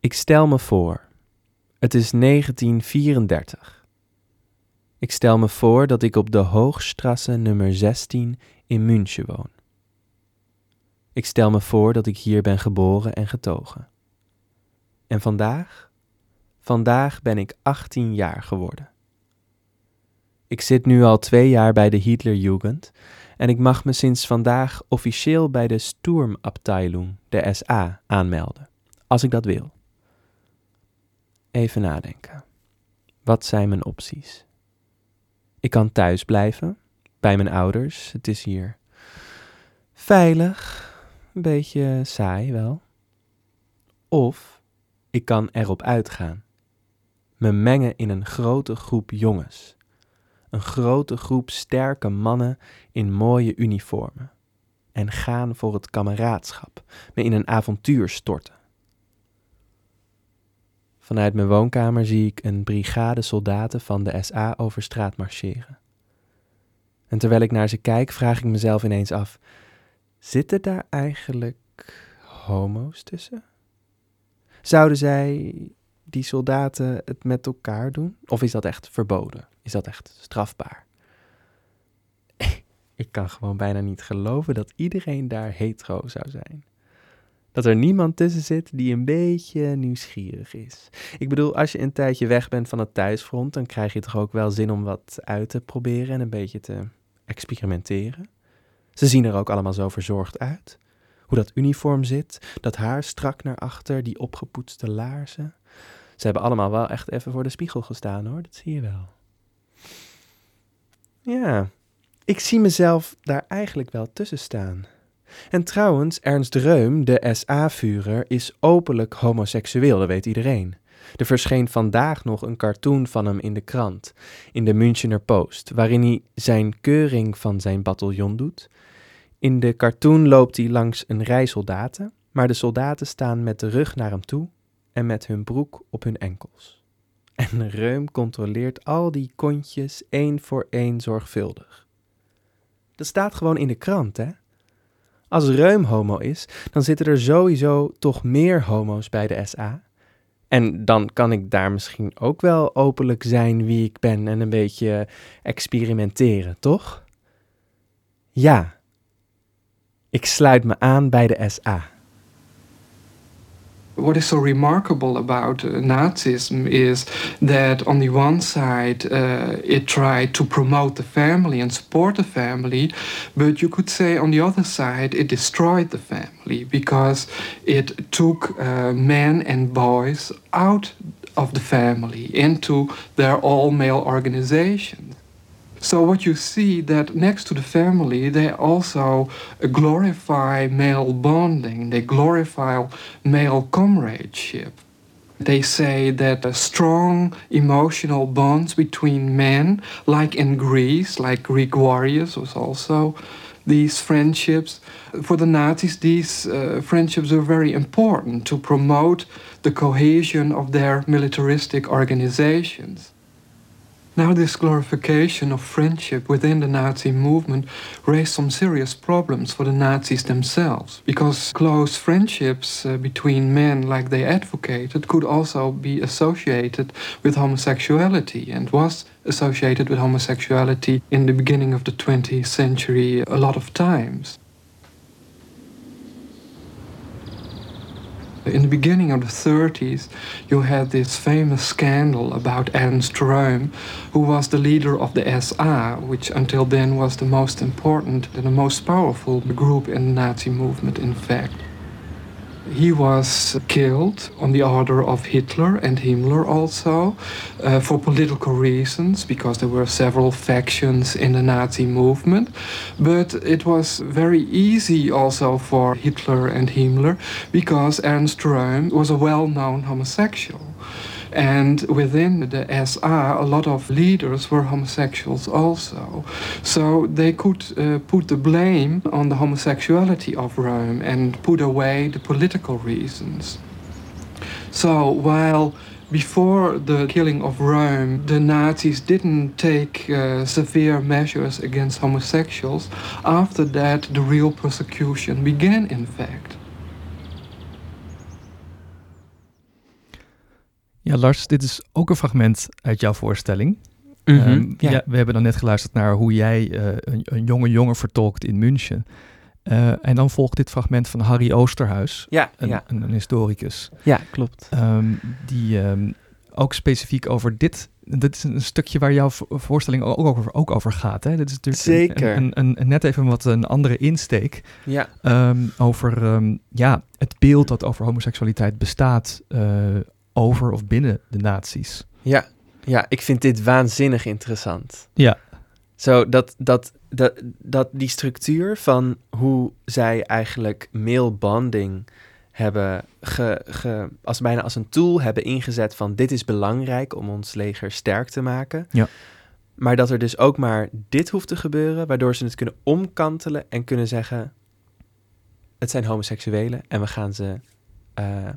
Ik stel me voor, het is 1934. Ik stel me voor dat ik op de Hoogstrasse nummer 16 in München woon. Ik stel me voor dat ik hier ben geboren en getogen. En vandaag? Vandaag ben ik 18 jaar geworden. Ik zit nu al twee jaar bij de Hitlerjugend en ik mag me sinds vandaag officieel bij de Sturmabteilung, de SA, aanmelden, als ik dat wil. Even nadenken. Wat zijn mijn opties? Ik kan thuis blijven, bij mijn ouders. Het is hier veilig, een beetje saai wel. Of ik kan erop uitgaan. Me mengen in een grote groep jongens. Een grote groep sterke mannen in mooie uniformen. En gaan voor het kameraadschap, me in een avontuur storten. Vanuit mijn woonkamer zie ik een brigade soldaten van de SA over straat marcheren. En terwijl ik naar ze kijk, vraag ik mezelf ineens af: zitten daar eigenlijk homo's tussen? Zouden zij, die soldaten, het met elkaar doen? Of is dat echt verboden? Is dat echt strafbaar? ik kan gewoon bijna niet geloven dat iedereen daar hetero zou zijn dat er niemand tussen zit die een beetje nieuwsgierig is. Ik bedoel, als je een tijdje weg bent van het thuisfront, dan krijg je toch ook wel zin om wat uit te proberen en een beetje te experimenteren. Ze zien er ook allemaal zo verzorgd uit. Hoe dat uniform zit, dat haar strak naar achter, die opgepoetste laarzen. Ze hebben allemaal wel echt even voor de spiegel gestaan hoor, dat zie je wel. Ja, ik zie mezelf daar eigenlijk wel tussen staan. En trouwens, Ernst Reum, de SA-vurer, is openlijk homoseksueel, dat weet iedereen. Er verscheen vandaag nog een cartoon van hem in de krant, in de Münchener Post, waarin hij zijn keuring van zijn bataljon doet. In de cartoon loopt hij langs een rij soldaten, maar de soldaten staan met de rug naar hem toe en met hun broek op hun enkels. En Reum controleert al die kontjes één voor één zorgvuldig. Dat staat gewoon in de krant, hè? Als Reum homo is, dan zitten er sowieso toch meer homo's bij de SA. En dan kan ik daar misschien ook wel openlijk zijn wie ik ben en een beetje experimenteren, toch? Ja, ik sluit me aan bij de SA. What is so remarkable about uh, Nazism is that on the one side uh, it tried to promote the family and support the family, but you could say on the other side it destroyed the family because it took uh, men and boys out of the family into their all male organizations. So what you see that next to the family, they also glorify male bonding. They glorify male comradeship. They say that strong emotional bonds between men, like in Greece, like Greek warriors, was also these friendships. For the Nazis, these uh, friendships were very important to promote the cohesion of their militaristic organizations. Now, this glorification of friendship within the Nazi movement raised some serious problems for the Nazis themselves, because close friendships uh, between men, like they advocated, could also be associated with homosexuality and was associated with homosexuality in the beginning of the 20th century a lot of times. In the beginning of the 30s, you had this famous scandal about Ernst Röhm, who was the leader of the SA, which until then was the most important and the most powerful group in the Nazi movement, in fact. He was killed on the order of Hitler and Himmler also uh, for political reasons because there were several factions in the Nazi movement. But it was very easy also for Hitler and Himmler because Ernst Röhm was a well known homosexual. And within the SA, a lot of leaders were homosexuals also. So they could uh, put the blame on the homosexuality of Rome and put away the political reasons. So while before the killing of Rome, the Nazis didn't take uh, severe measures against homosexuals. After that, the real persecution began, in fact. Ja, Lars, dit is ook een fragment uit jouw voorstelling. Mhm, Ehm, ja. ja, we hebben dan net geluisterd naar hoe jij eh, een, een jonge jongen vertolkt in München. Eh, en dan volgt dit fragment van Harry Oosterhuis, ja, een, ja, een, een historicus, ja, klopt. ehm, die ehm, ook specifiek over dit. Dit is een stukje waar jouw vo- voorstelling ook over, ook over gaat. Hè? Dit is natuurlijk Zeker. Een, een, een- net even wat een andere insteek. Ja, over ja, het beeld dat over homoseksualiteit bestaat eh, over of binnen de naties. ja, ja, ik vind dit waanzinnig interessant. Ja. Zo, dat, dat, dat, dat die structuur van hoe zij eigenlijk male bonding hebben ge, ge, als bijna als een tool hebben ingezet van dit is belangrijk om ons leger sterk te maken. Ja. Maar dat er dus ook maar dit hoeft te gebeuren, waardoor ze het kunnen omkantelen en kunnen zeggen: het zijn homoseksuelen en we gaan ze eh,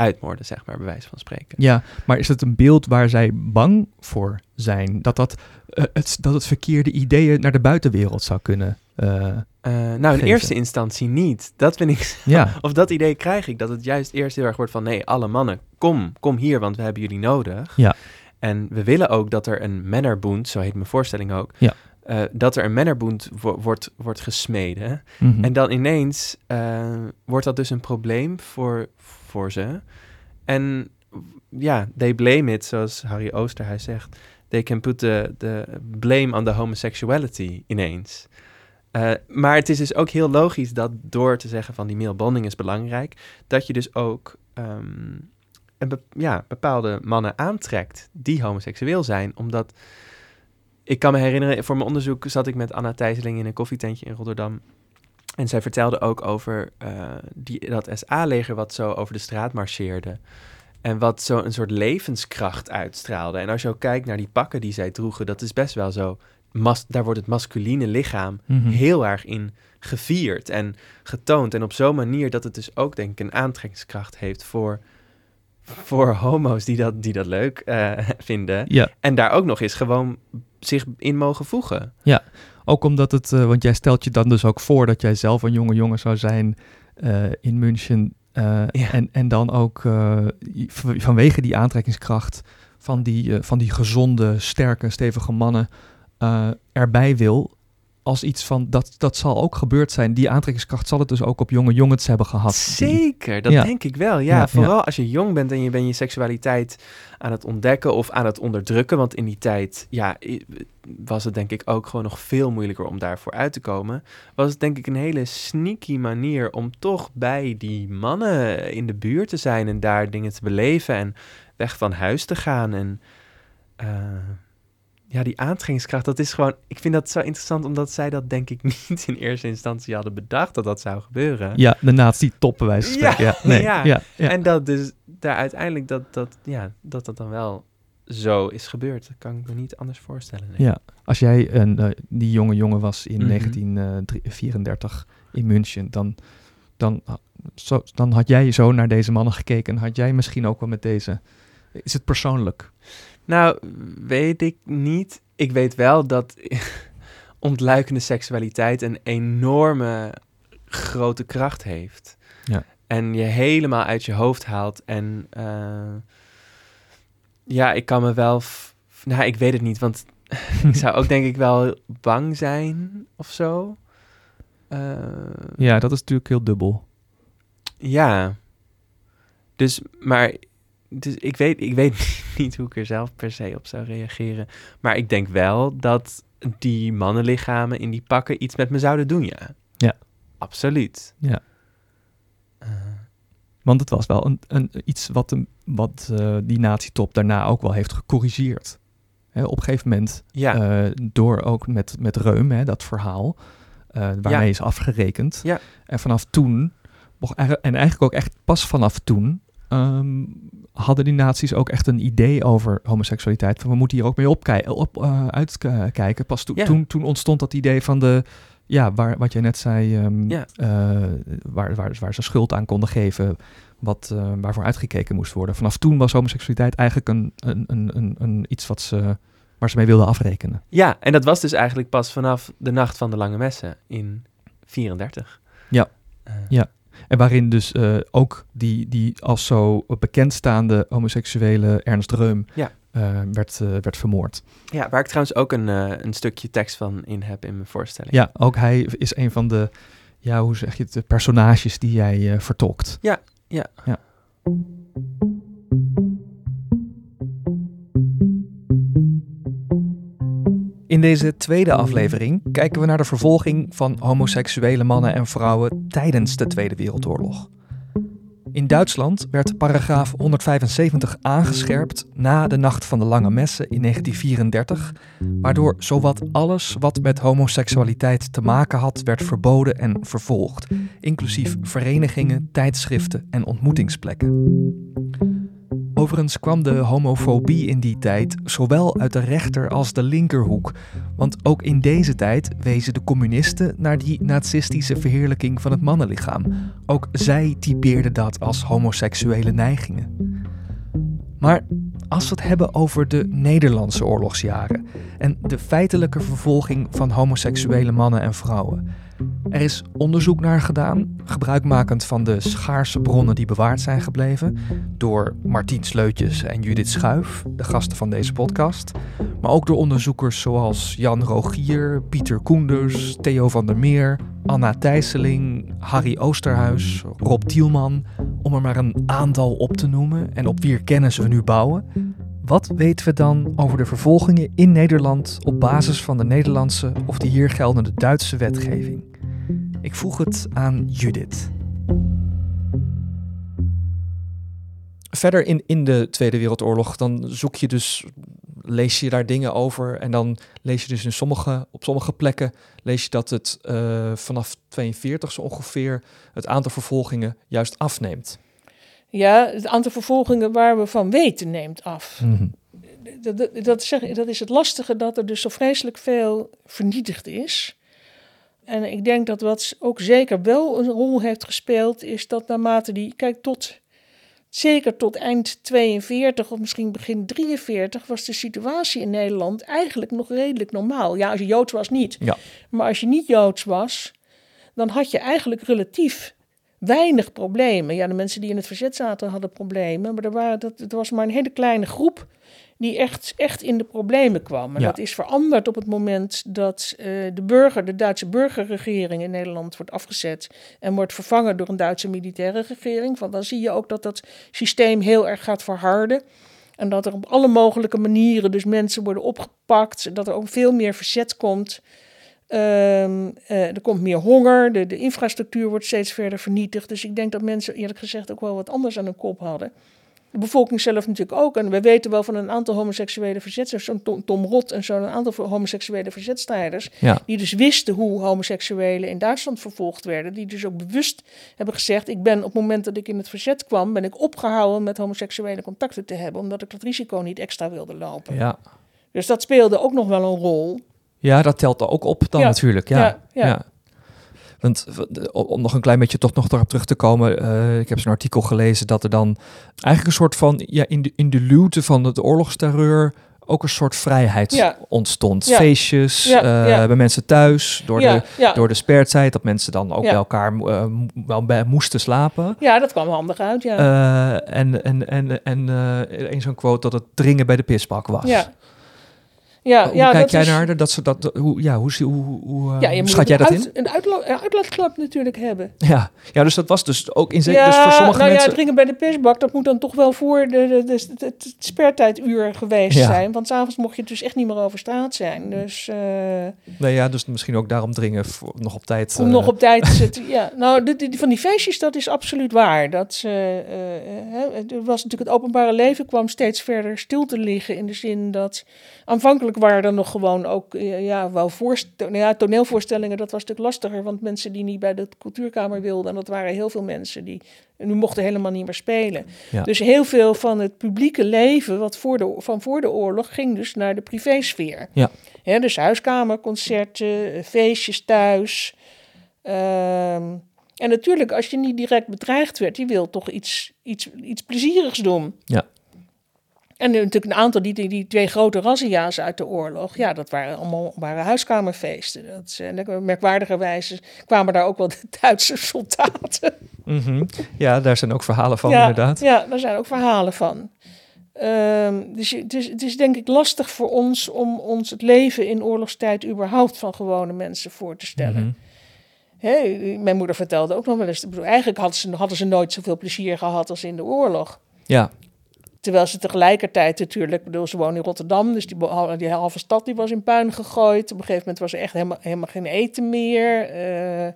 uitmoorden, zeg maar, bij wijze van spreken. Ja, maar is het een beeld waar zij bang voor zijn? Dat, dat, eh, het, dat het verkeerde ideeën naar de buitenwereld zou kunnen. eh, Eh, nou, in Geven. eerste instantie niet. Dat vind ik. ja, Of dat idee krijg ik, dat het juist eerst heel erg wordt van... nee, alle mannen, kom, kom hier, want we hebben jullie nodig. Ja. En we willen ook dat er een Männerboend, zo heet mijn voorstelling ook... Ja. dat er een Männerboend wo- wordt, wordt gesmeden. mhm. En dan ineens wordt dat dus een probleem voor, voor ze. En ja, they blame it, zoals Harry Oosterhuis zegt. They can put the, the blame on the homosexuality ineens. Eh, maar het is dus ook heel logisch dat door te zeggen van die male bonding is belangrijk, dat je dus ook ehm, een ja, bepaalde mannen aantrekt die homoseksueel zijn. Omdat ik kan me herinneren, voor mijn onderzoek zat ik met Anna Thijsseling in een koffietentje in Rotterdam. En zij vertelde ook over eh, die, dat SA-leger wat zo over de straat marcheerde. En wat zo een soort levenskracht uitstraalde. En als je ook kijkt naar die pakken die zij droegen, dat is best wel zo. Mas, daar wordt het masculine lichaam Mhm. heel erg in gevierd en getoond. En op zo'n manier dat het dus ook, denk ik, een aantrekkingskracht heeft voor, voor homo's die dat, die dat leuk eh, vinden. Ja, En daar ook nog eens gewoon zich in mogen voegen. Ook omdat het, eh, want jij stelt je dan dus ook voor dat jij zelf een jonge jongen zou zijn eh, in München. eh, Ja. en, en dan ook vanwege die aantrekkingskracht van die, van die gezonde, sterke, stevige mannen erbij wil. Als iets van, dat, dat zal ook gebeurd zijn. Die aantrekkingskracht zal het dus ook op jonge jongens hebben gehad. Zeker, dat Ja. denk ik wel. Ja, Ja, vooral als je jong bent en je bent je seksualiteit aan het ontdekken of aan het onderdrukken. Want in die tijd ja, was het denk ik ook gewoon nog veel moeilijker om daarvoor uit te komen. Was het denk ik een hele sneaky manier om toch bij die mannen in de buurt te zijn en daar dingen te beleven en weg van huis te gaan. En eh, ja, die aantrekkingskracht, dat is gewoon... Ik vind dat zo interessant, omdat zij dat denk ik niet in eerste instantie hadden bedacht dat dat zou gebeuren. Ja, de nazi top bij wijze van Ja. Ja, nee, ja. ja, ja. En dat dus daar uiteindelijk dat dat, ja, dat dat dan wel zo is gebeurd. Dat kan ik me niet anders voorstellen. nee. Ja, als jij een, eh, die jonge jongen was in Mhm. 1934 in München, dan, dan, zo, dan had jij zo naar deze mannen gekeken. Had jij misschien ook wel met deze... Is het persoonlijk? Nou, weet ik niet. Ik weet wel dat ontluikende seksualiteit een enorme grote kracht heeft. Ja. En je helemaal uit je hoofd haalt. En eh, ja, ik kan me wel... Nou, ik weet het niet, want ik zou ook denk ik wel bang zijn of zo. Eh, Ja, dat is natuurlijk heel dubbel. Ja. Dus, maar, dus ik, weet, ik weet niet hoe ik er zelf per se op zou reageren. Maar ik denk wel dat die mannenlichamen in die pakken iets met me zouden doen, ja. Ja. Absoluut. Ja. Eh, Want het was wel een, een, iets wat, wat eh, die nazi-top daarna ook wel heeft gecorrigeerd. Hè, op een gegeven moment, ja. eh, door ook met, met Reum, hè, dat verhaal, waarmee Ja. is afgerekend. Ja. En vanaf toen, en eigenlijk ook echt pas vanaf toen, ehm, hadden die naties ook echt een idee over homoseksualiteit. Van we moeten hier ook mee op, eh, uitkijken. Pas toen, Ja. toen, toen ontstond dat idee van de, ja, waar, wat jij net zei, ehm, Ja. eh, waar, waar, waar ze schuld aan konden geven, wat, eh, waarvoor uitgekeken moest worden. Vanaf toen was homoseksualiteit eigenlijk een, een, een, een, een iets wat ze, waar ze mee wilden afrekenen. ja, en dat was dus eigenlijk pas vanaf de nacht van de lange messen in 34. Ja. Ja. En waarin dus eh, ook die, die als zo bekendstaande homoseksuele Ernst Reum Ja. eh, werd, eh, werd vermoord. Ja, waar ik trouwens ook een, een stukje tekst van in heb in mijn voorstelling. Ja, ook hij is een van de, ja, hoe zeg je het, de personages die jij vertolkt. Ja, ja. ja. In deze tweede aflevering kijken we naar de vervolging van homoseksuele mannen en vrouwen tijdens de Tweede Wereldoorlog. In Duitsland werd paragraaf 175 aangescherpt na de Nacht van de Lange Messen in 1934, waardoor zowat alles wat met homoseksualiteit te maken had werd verboden en vervolgd, inclusief verenigingen, tijdschriften en ontmoetingsplekken. Overigens kwam de homofobie in die tijd zowel uit de rechter als de linkerhoek, want ook in deze tijd wezen de communisten naar die nazistische verheerlijking van het mannenlichaam. Ook zij typeerden dat als homoseksuele neigingen. Maar als we het hebben over de Nederlandse oorlogsjaren en de feitelijke vervolging van homoseksuele mannen en vrouwen. Er is onderzoek naar gedaan, gebruikmakend van de schaarse bronnen die bewaard zijn gebleven, door Martien Sleutjes en Judith Schuif, de gasten van deze podcast, maar ook door onderzoekers zoals Jan Rogier, Pieter Koenders, Theo van der Meer, Anna Thijsseling, Harry Oosterhuis, Rob Tielman, om er maar een aantal op te noemen en op wier kennis we nu bouwen. Wat weten we dan over de vervolgingen in Nederland op basis van de Nederlandse of de hier geldende Duitse wetgeving? Ik vroeg het aan Judith. Verder in, in de Tweede Wereldoorlog, dan zoek je dus, lees je daar dingen over en dan lees je dus in sommige, op sommige plekken lees je dat het uh, vanaf 42 zo ongeveer het aantal vervolgingen juist afneemt. Ja, het aantal vervolgingen waar we van weten neemt af. Mm -hmm. dat, dat, dat, zeg, dat is het lastige dat er dus zo vreselijk veel vernietigd is. En ik denk dat wat ook zeker wel een rol heeft gespeeld, is dat naarmate die, kijk, tot zeker tot eind 42 of misschien begin 43 was de situatie in Nederland eigenlijk nog redelijk normaal. Ja, als je Joods was niet. Ja. Maar als je niet Joods was, dan had je eigenlijk relatief weinig problemen. Ja, de mensen die in het verzet zaten hadden problemen, maar er, waren, dat, het was maar een hele kleine groep die echt, echt in de problemen kwam. En Ja. dat is veranderd op het moment dat eh, de burger, de Duitse burgerregering in Nederland wordt afgezet en wordt vervangen door een Duitse militaire regering. Want dan zie je ook dat dat systeem heel erg gaat verharden. En dat er op alle mogelijke manieren dus mensen worden opgepakt. Dat er ook veel meer verzet komt. Ehm, eh, er komt meer honger. De, de infrastructuur wordt steeds verder vernietigd. Dus ik denk dat mensen eerlijk gezegd ook wel wat anders aan hun kop hadden. De bevolking zelf natuurlijk ook. En we weten wel van een aantal homoseksuele verzetsters, zo'n Tom, Tom Rot en zo'n aantal homoseksuele verzetstrijders, Ja. die dus wisten hoe homoseksuelen in Duitsland vervolgd werden. Die dus ook bewust hebben gezegd, ik ben op het moment dat ik in het verzet kwam, ben ik opgehouden met homoseksuele contacten te hebben, omdat ik dat risico niet extra wilde lopen. Ja. Dus dat speelde ook nog wel een rol. ja, dat telt er ook op dan Ja. natuurlijk. Ja. Ja, ja. Want de- om nog een klein beetje toch nog erop terug te komen. eh, ik heb zo'n artikel gelezen dat er dan eigenlijk een soort van, ja, in de, in de luwte van de oorlogsterreur ook een soort vrijheid Ja. ontstond. Ja. Feestjes Ja, eh, bij mensen thuis, door, de, door de spertijd, dat mensen dan ook bij elkaar eh, wel bij moesten slapen. ja, dat kwam handig uit, ja. Eh, en en, en, en eh, een zo'n quote dat het dringen bij de pisbak was. ja. Ja, hoe ja, kijk dat jij is- naar dat ze dat hoe ja hoe hoe, hoe eh, Ja, je moet schat jij dat uit- in? Een uitla- een uitlaatklep natuurlijk hebben. Ja, ja, dus dat was dus ook in zin. ja, dus voor sommige nou mensen. ja, dringen bij de persbak, dat moet dan toch wel voor de, de, de, de- het spertijduur geweest Ja. zijn. Want s'avonds mocht je dus echt niet meer over straat zijn. Dus eh, Nee, ja, dus misschien ook daarom dringen voor, nog op tijd. om eh, nog op tijd te zitten. Ja, nou, van die feestjes, dat is absoluut waar. Dat, eh, eh, hè, er was natuurlijk het openbare leven kwam steeds verder stil te liggen. In de zin dat aanvankelijk waren er nog gewoon ook eh, ja, wel nou ja, toneelvoorstellingen. Dat was natuurlijk lastiger, want mensen die niet bij de cultuurkamer wilden, en dat waren heel veel mensen die nu mochten helemaal niet meer spelen. Ja. Dus heel veel van het publieke leven wat voor de, van voor de oorlog ging dus naar de privésfeer. Ja. Hè, dus huiskamerconcerten, feestjes thuis. Ehm, en natuurlijk, als je niet direct bedreigd werd, je wil toch iets, iets, iets plezierigs doen. Ja. En natuurlijk een aantal, die, die, die twee grote razzia's uit de oorlog, ja, dat waren allemaal waren huiskamerfeesten. Dat, en merkwaardigerwijze kwamen daar ook wel de Duitse soldaten. Mhm. Ja, daar zijn ook verhalen van, ja, inderdaad. Ja, daar zijn ook verhalen van. Ehm, dus het is, het is denk ik lastig voor ons om ons het leven in oorlogstijd überhaupt van gewone mensen voor te stellen. Mm mijn moeder vertelde ook nog wel eens, eigenlijk hadden ze, hadden ze nooit zoveel plezier gehad als in de oorlog. Ja. Terwijl ze tegelijkertijd natuurlijk, bedoel, ze wonen in Rotterdam, dus die, die halve stad die was in puin gegooid. Op een gegeven moment was er echt helemaal, helemaal geen eten meer. Uh,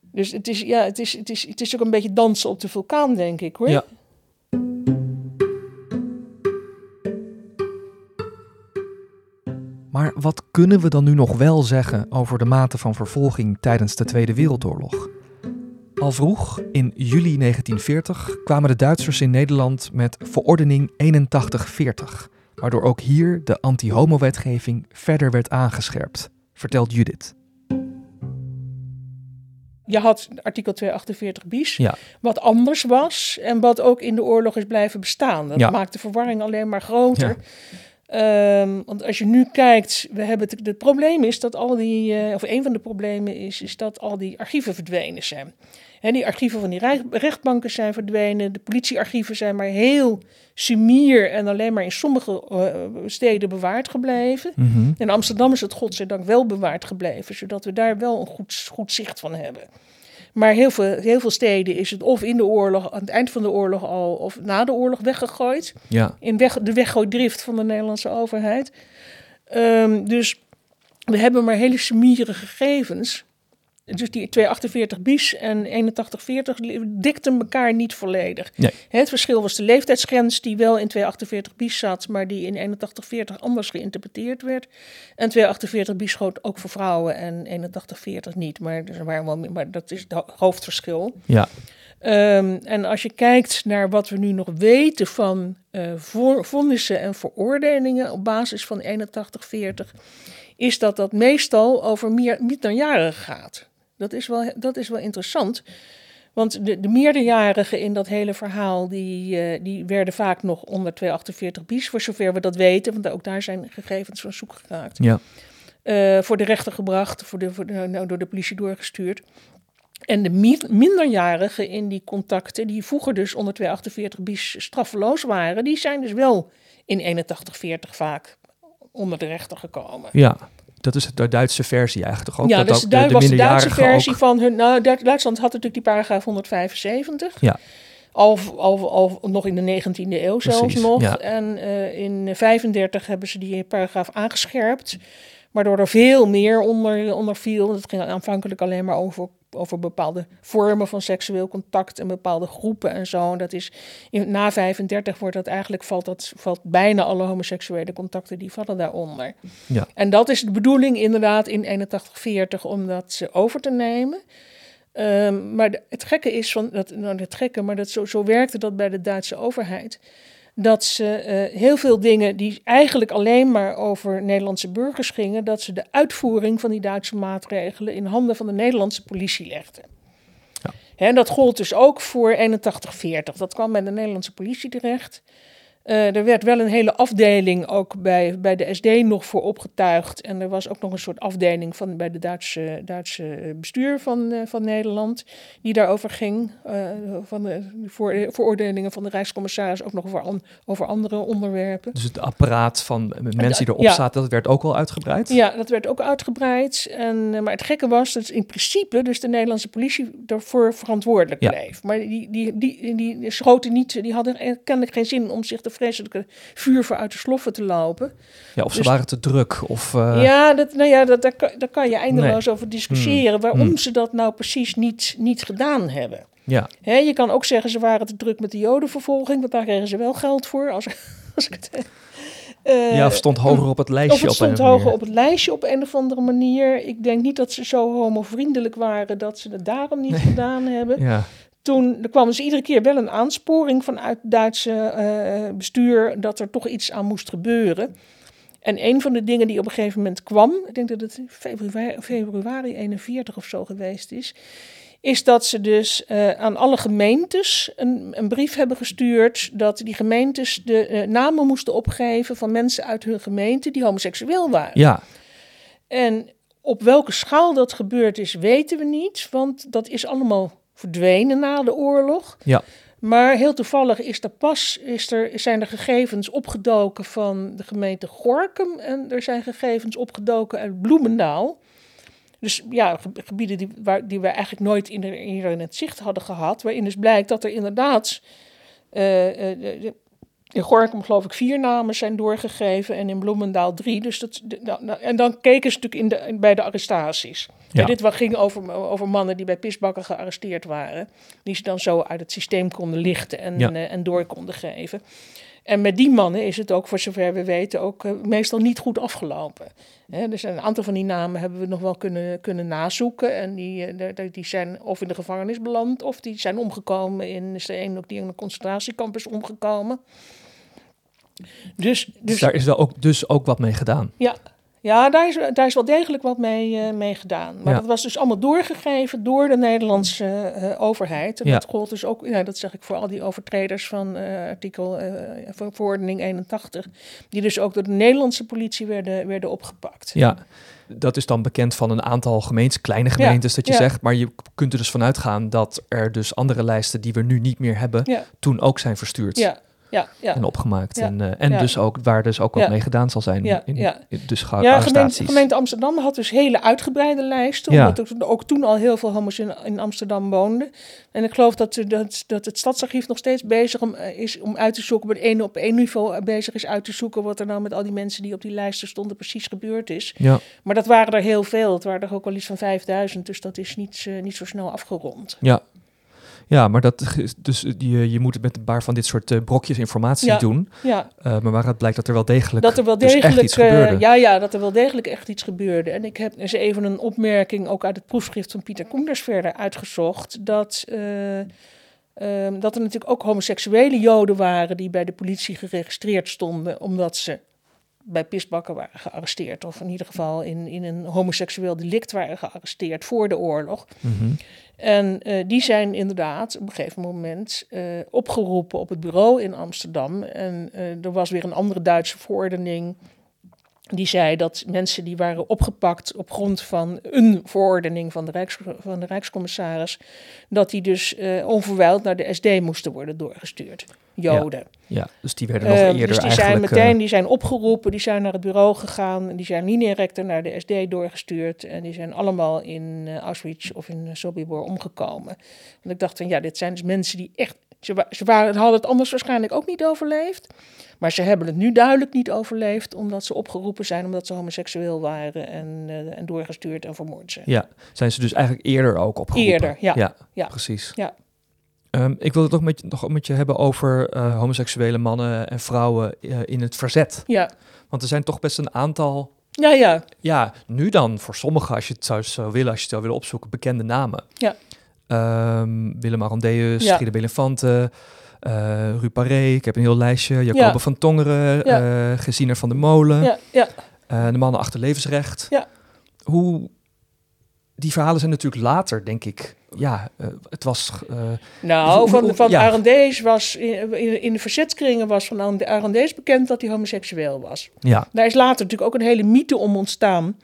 dus het is, ja, het, is, het, is, het is ook een beetje dansen op de vulkaan, denk ik hoor. Ja. Maar wat kunnen we dan nu nog wel zeggen over de mate van vervolging tijdens de Tweede Wereldoorlog? Al vroeg, in juli 1940, kwamen de Duitsers in Nederland met verordening 8140, waardoor ook hier de anti-homo-wetgeving verder werd aangescherpt, vertelt Judith. Je had artikel 248 bis, ja. wat anders was en wat ook in de oorlog is blijven bestaan. Dat maakt de verwarring alleen maar groter. Um, want als je nu kijkt, we hebben het, het probleem is dat al die, uh, of een van de problemen is, is dat al die archieven verdwenen zijn. He, die archieven van die rechtbanken zijn verdwenen, de politiearchieven zijn maar heel sumier en alleen maar in sommige uh, steden bewaard gebleven. Mm -hmm. In Amsterdam is het godzijdank wel bewaard gebleven, zodat we daar wel een goed, goed zicht van hebben. Maar heel veel, heel veel steden is het of in de oorlog, aan het eind van de oorlog al, of na de oorlog weggegooid. Ja. In weg, de weggooidrift van de Nederlandse overheid. Um, dus we hebben maar hele summiere gegevens. Dus die 248 bis en 8140 dikten elkaar niet volledig. Nee. Het verschil was de leeftijdsgrens die wel in 248 bis zat, maar die in 8140 anders geïnterpreteerd werd. En 248 bis schoot ook voor vrouwen en 8140 niet. Maar, dus waren wel, maar dat is het hoofdverschil. Ja. Um, en als je kijkt naar wat we nu nog weten van uh, vonnissen en veroordelingen op basis van 8140, is dat dat meestal over meer, minderjarigen gaat. Dat is wel, dat is wel interessant. Want de, de meerderjarigen in dat hele verhaal, die, uh, die werden vaak nog onder 248 bis, voor zover we dat weten, want ook daar zijn gegevens van zoek geraakt. Ja. Uh, voor de rechter gebracht, voor de, voor de, nou, door de politie doorgestuurd. En de mi minderjarigen in die contacten, die vroeger dus onder 248 bis straffeloos waren, die zijn dus wel in 8140 vaak onder de rechter gekomen. Ja, dat is de Duitse versie eigenlijk toch ook? Ja, dat dus ook de, de, de was de Duitse versie ook... van hun. Nou, Duitsland had natuurlijk die paragraaf 175. Ja. Al, al, al nog in de 19e eeuw zelfs nog. ja. En uh, in 35 hebben ze die paragraaf aangescherpt. Waardoor er veel meer onder, onder viel. Het ging aanvankelijk alleen maar over, over bepaalde vormen van seksueel contact en bepaalde groepen en zo. En dat is na 35 wordt dat eigenlijk valt dat valt bijna alle homoseksuele contacten die vallen daaronder. Ja. En dat is de bedoeling inderdaad in 8140 om dat over te nemen. Um, maar het gekke is van dat, nou het gekke, maar dat zo, zo werkte dat bij de Duitse overheid dat ze uh, heel veel dingen die eigenlijk alleen maar over Nederlandse burgers gingen, dat ze de uitvoering van die Duitse maatregelen in handen van de Nederlandse politie legden. Ja. Hè, dat gold dus ook voor 8140. Dat kwam bij de Nederlandse politie terecht. Uh, er werd wel een hele afdeling ook bij, bij de SD nog voor opgetuigd. En er was ook nog een soort afdeling van, bij de Duitse, Duitse bestuur van, uh, van Nederland die daarover ging. Uh, van de voor, veroordelingen van de Rijkscommissaris ook nog over, an, over andere onderwerpen. Dus het apparaat van mensen die erop ja. zaten, dat werd ook al uitgebreid? Ja, dat werd ook uitgebreid. En, maar het gekke was dat in principe dus de Nederlandse politie daarvoor verantwoordelijk Ja. bleef. Maar die, die, die, die, die schoten niet, die hadden kennelijk geen zin om zich te vreselijke vuur voor uit de sloffen te lopen. Ja, of ze Dus- waren te druk. Of, eh, ja, dat, nou ja dat, daar, kan, daar kan je eindeloos over discussiëren Hmm. waarom Hmm. ze dat nou precies niet, niet gedaan hebben. ja. Hè, je kan ook zeggen ze waren te druk met de jodenvervolging, want daar kregen ze wel geld voor. Als, als ik het, eh, ja, of stond hoger op het lijstje of het op stond hoger op het lijstje op een of andere manier. Ik denk niet dat ze zo homovriendelijk waren dat ze het daarom niet gedaan hebben. Ja, Toen er kwam dus iedere keer wel een aansporing vanuit het Duitse eh, bestuur dat er toch iets aan moest gebeuren. En een van de dingen die op een gegeven moment kwam, ik denk dat het februari, februari 41 of zo geweest is, is dat ze dus uh, aan alle gemeentes een, een, brief hebben gestuurd dat die gemeentes de uh, namen moesten opgeven van mensen uit hun gemeente die homoseksueel waren. Ja. En op welke schaal dat gebeurd is, weten we niet, want dat is allemaal verdwenen na de oorlog. Ja. Maar heel toevallig is er pas is er, zijn er gegevens opgedoken van de gemeente Gorkum en er zijn gegevens opgedoken uit Bloemendaal. Dus ja, gebieden die, waar, die we eigenlijk nooit in, de, in het zicht hadden gehad, waarin dus blijkt dat er inderdaad uh, uh, in Gorkum geloof ik vier namen zijn doorgegeven en in Bloemendaal drie. Dus dat, nou, nou, en dan keken ze natuurlijk in de, bij de arrestaties. Ja. dit ging over, over mannen die bij pisbakken gearresteerd waren. Die ze dan zo uit het systeem konden lichten en, uh, en door konden geven. En met die mannen is het ook, voor zover we weten, ook uh, meestal niet goed afgelopen. Hè, dus een aantal van die namen hebben we nog wel kunnen, kunnen nazoeken. En die, uh, die zijn of in de gevangenis beland, of die zijn omgekomen in, is er een ook die in een concentratiekamp is omgekomen. Dus, dus, dus daar is wel ook, dus ook wat mee gedaan. Ja, ja, daar is, daar is wel degelijk wat mee, uh, mee gedaan. Maar dat was dus allemaal doorgegeven door de Nederlandse uh, overheid. En Ja. dat gold dus ook, ja, dat zeg ik voor al die overtreders van uh, artikel van verordening 81, die dus ook door de Nederlandse politie werden, werden opgepakt. Ja, dat is dan bekend van een aantal gemeentes, kleine gemeentes dat je zegt. Maar je kunt er dus vanuit gaan dat er dus andere lijsten die we nu niet meer hebben, toen ook zijn verstuurd. Ja, ja, ja. En opgemaakt. En, eh, en dus ook waar dus ook wat mee gedaan zal zijn. Ja. In, Ja. in- dus Ja, gemeente, gemeente Amsterdam had dus hele uitgebreide lijsten, Ja. omdat er ook toen al heel veel homo's in, in Amsterdam woonden. En ik geloof dat, dat, dat het stadsarchief nog steeds bezig om, eh, is om uit te zoeken, op één op één niveau eh, bezig is uit te zoeken wat er nou met al die mensen die op die lijsten stonden precies gebeurd is. Ja, Maar dat waren er heel veel, het waren er ook wel iets van 5000, dus dat is niet, niet zo snel afgerond. ja. Ja, maar dat dus je, je moet het met een paar van dit soort eh, brokjes informatie Ja. doen. Ja, Eh, maar waaruit blijkt dat er wel degelijk dat er wel dus echt degelijk, iets eh, gebeurde. ja, ja, dat er wel degelijk echt iets gebeurde. En ik heb eens even een opmerking ook uit het proefschrift van Pieter Koenders verder uitgezocht. Dat, eh, ehm, dat er natuurlijk ook homoseksuele joden waren die bij de politie geregistreerd stonden, omdat ze bij pisbakken waren gearresteerd. Of in ieder geval in, in een homoseksueel delict waren gearresteerd voor de oorlog. Mhm. En eh, die zijn inderdaad op een gegeven moment eh, opgeroepen op het bureau in Amsterdam. En eh, er was weer een andere Duitse verordening. Die zei dat mensen die waren opgepakt op grond van een verordening van de, Rijks, van de Rijkscommissaris, dat die dus eh, onverwijld naar de SD moesten worden doorgestuurd. Joden. Ja, dus die werden nog Eh, eerder dus die zijn eigenlijk... meteen eh, die zijn opgeroepen, die zijn naar het bureau gegaan, die zijn linea recta naar de SD doorgestuurd en die zijn allemaal in eh, Auschwitz of in uh, Sobibor omgekomen. En ik dacht van ja, dit zijn dus mensen die echt, ze, wa- ze waren, hadden het anders waarschijnlijk ook niet overleefd, maar ze hebben het nu duidelijk niet overleefd omdat ze opgeroepen zijn omdat ze homoseksueel waren en, eh, en doorgestuurd en vermoord zijn. ja, zijn ze dus eigenlijk eerder ook opgeroepen. Eerder, ja. Ja, Ja. precies. Ja. Ehm, ik wil het nog met, je- nog met je hebben over eh, homoseksuele mannen en vrouwen eh, in het verzet. Ja, Want er zijn toch best een aantal, ja, ja. ja, nu dan voor sommigen, als je het zou, zou willen, als je het zou willen opzoeken, bekende namen. Ja. Ehm, Willem Arondeus, Ja. Friede Belefante, eh Ru Paré, ik heb een heel lijstje, Jacobe Ja. van Tongeren, Ja. eh van der Molen, ja, ja. eh, de mannen achter levensrecht. Ja. Hoe, die verhalen zijn natuurlijk later, denk ik. Ja, eh, het was... eh, Nou, van, van ja. Arendees was in, in, in de verzetskringen was van Arendees bekend dat hij homoseksueel was. ja, Daar is later natuurlijk ook een hele mythe om ontstaan.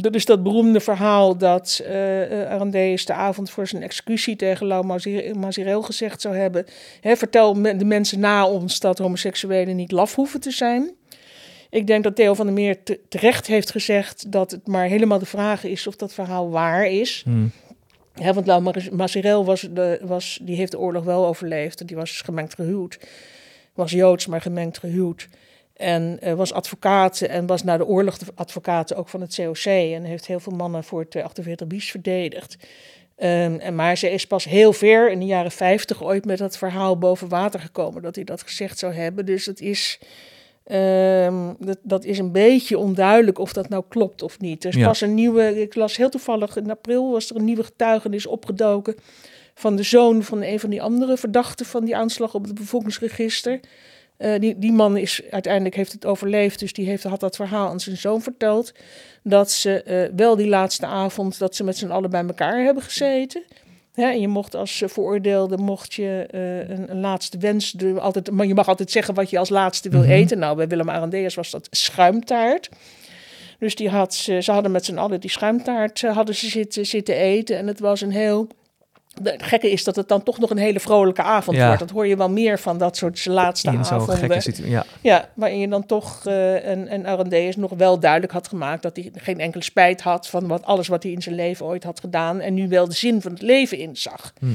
Dat is dat beroemde verhaal dat eh uh, Arendees de avond voor zijn executie tegen Lau Mazir- Mazirel gezegd zou hebben. Hè, vertel de mensen na ons dat homoseksuelen niet laf hoeven te zijn. Ik denk dat Theo van der Meer te- terecht heeft gezegd dat het maar helemaal de vraag is of dat verhaal waar is. hm, Ja, want Lau Mazirel was de, was, die heeft de oorlog wel overleefd. Die was gemengd gehuwd. Was Joods, maar gemengd gehuwd. En eh, was advocaat en was na de oorlog de advocaat ook van het COC. En heeft heel veel mannen voor het 48 bis verdedigd. Ehm, en, maar ze is pas heel ver in de jaren 50 ooit met dat verhaal boven water gekomen. Dat hij dat gezegd zou hebben. Dus het is... ehm, dat, dat is een beetje onduidelijk of dat nou klopt of niet. Er is Ja. pas een nieuwe, ik las heel toevallig in april was er een nieuwe getuigenis opgedoken van de zoon van een van die andere verdachten van die aanslag op het bevolkingsregister. Eh, die, die man is uiteindelijk heeft het overleefd, dus die heeft, had dat verhaal aan zijn zoon verteld. Dat ze eh, wel die laatste avond, dat ze met z'n allen bij elkaar hebben gezeten. Hè, en je mocht als uh, veroordeelde mocht je uh, een, een, laatste wens, de, altijd, maar je mag altijd zeggen wat je als laatste wil Mhm. eten. Nou, bij Willem Arendeus was dat schuimtaart. Dus die had, ze, ze hadden met z'n allen die schuimtaart hadden ze zitten, zitten eten. En het was een heel het gekke is dat het dan toch nog een hele vrolijke avond Ja. wordt. Dat hoor je wel meer van dat soort laatste In zo'n avonden. gekke situatie. Ja. Ja, waarin je dan toch uh, een, een nog wel duidelijk had gemaakt dat hij geen enkele spijt had van wat, alles wat hij in zijn leven ooit had gedaan. En nu wel de zin van het leven inzag. Hm.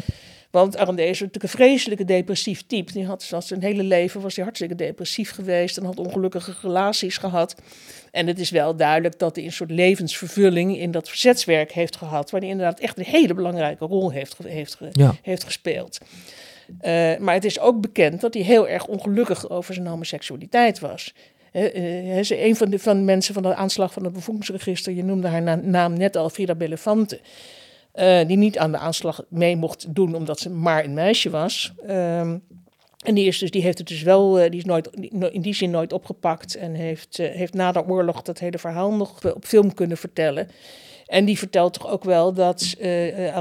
Want Arendeus was natuurlijk een vreselijke depressief type. Die had zijn hele leven was hij hartstikke depressief geweest en had ongelukkige relaties gehad. En het is wel duidelijk dat hij een soort levensvervulling in dat verzetswerk heeft gehad, waar hij inderdaad echt een hele belangrijke rol heeft, heeft, Ja. heeft gespeeld. Uh, maar het is ook bekend dat hij heel erg ongelukkig over zijn homoseksualiteit was. Uh, uh, een van de, van de mensen van de aanslag van het bevolkingsregister, je noemde haar na, naam net al, Frida Bellefante, uh, die niet aan de aanslag mee mocht doen omdat ze maar een meisje was. Um, en die, is dus, die heeft het dus wel, die is nooit, in die zin nooit opgepakt en heeft, heeft na de oorlog dat hele verhaal nog op film kunnen vertellen. En die vertelt toch ook wel dat uh,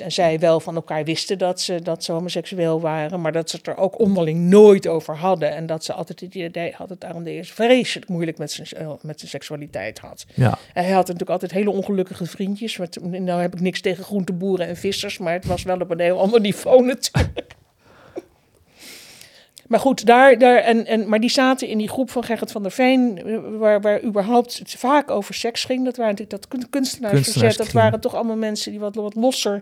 en zij wel van elkaar wisten dat ze, dat ze homoseksueel waren, maar dat ze het er ook onderling nooit over hadden. En dat ze altijd het idee had dat Arendeus vreselijk moeilijk met zijn, uh, met zijn seksualiteit had. Ja. En hij had natuurlijk altijd hele ongelukkige vriendjes. Met, nou heb ik niks tegen groenteboeren en vissers, maar het was wel op een heel ander niveau natuurlijk. Maar goed, daar, daar en, en, maar die zaten in die groep van Gerrit van der Veen, waar, waar überhaupt het vaak over seks ging. Dat waren natuurlijk dat kunstenaarsverzet. Dat waren toch allemaal mensen die wat, wat losser,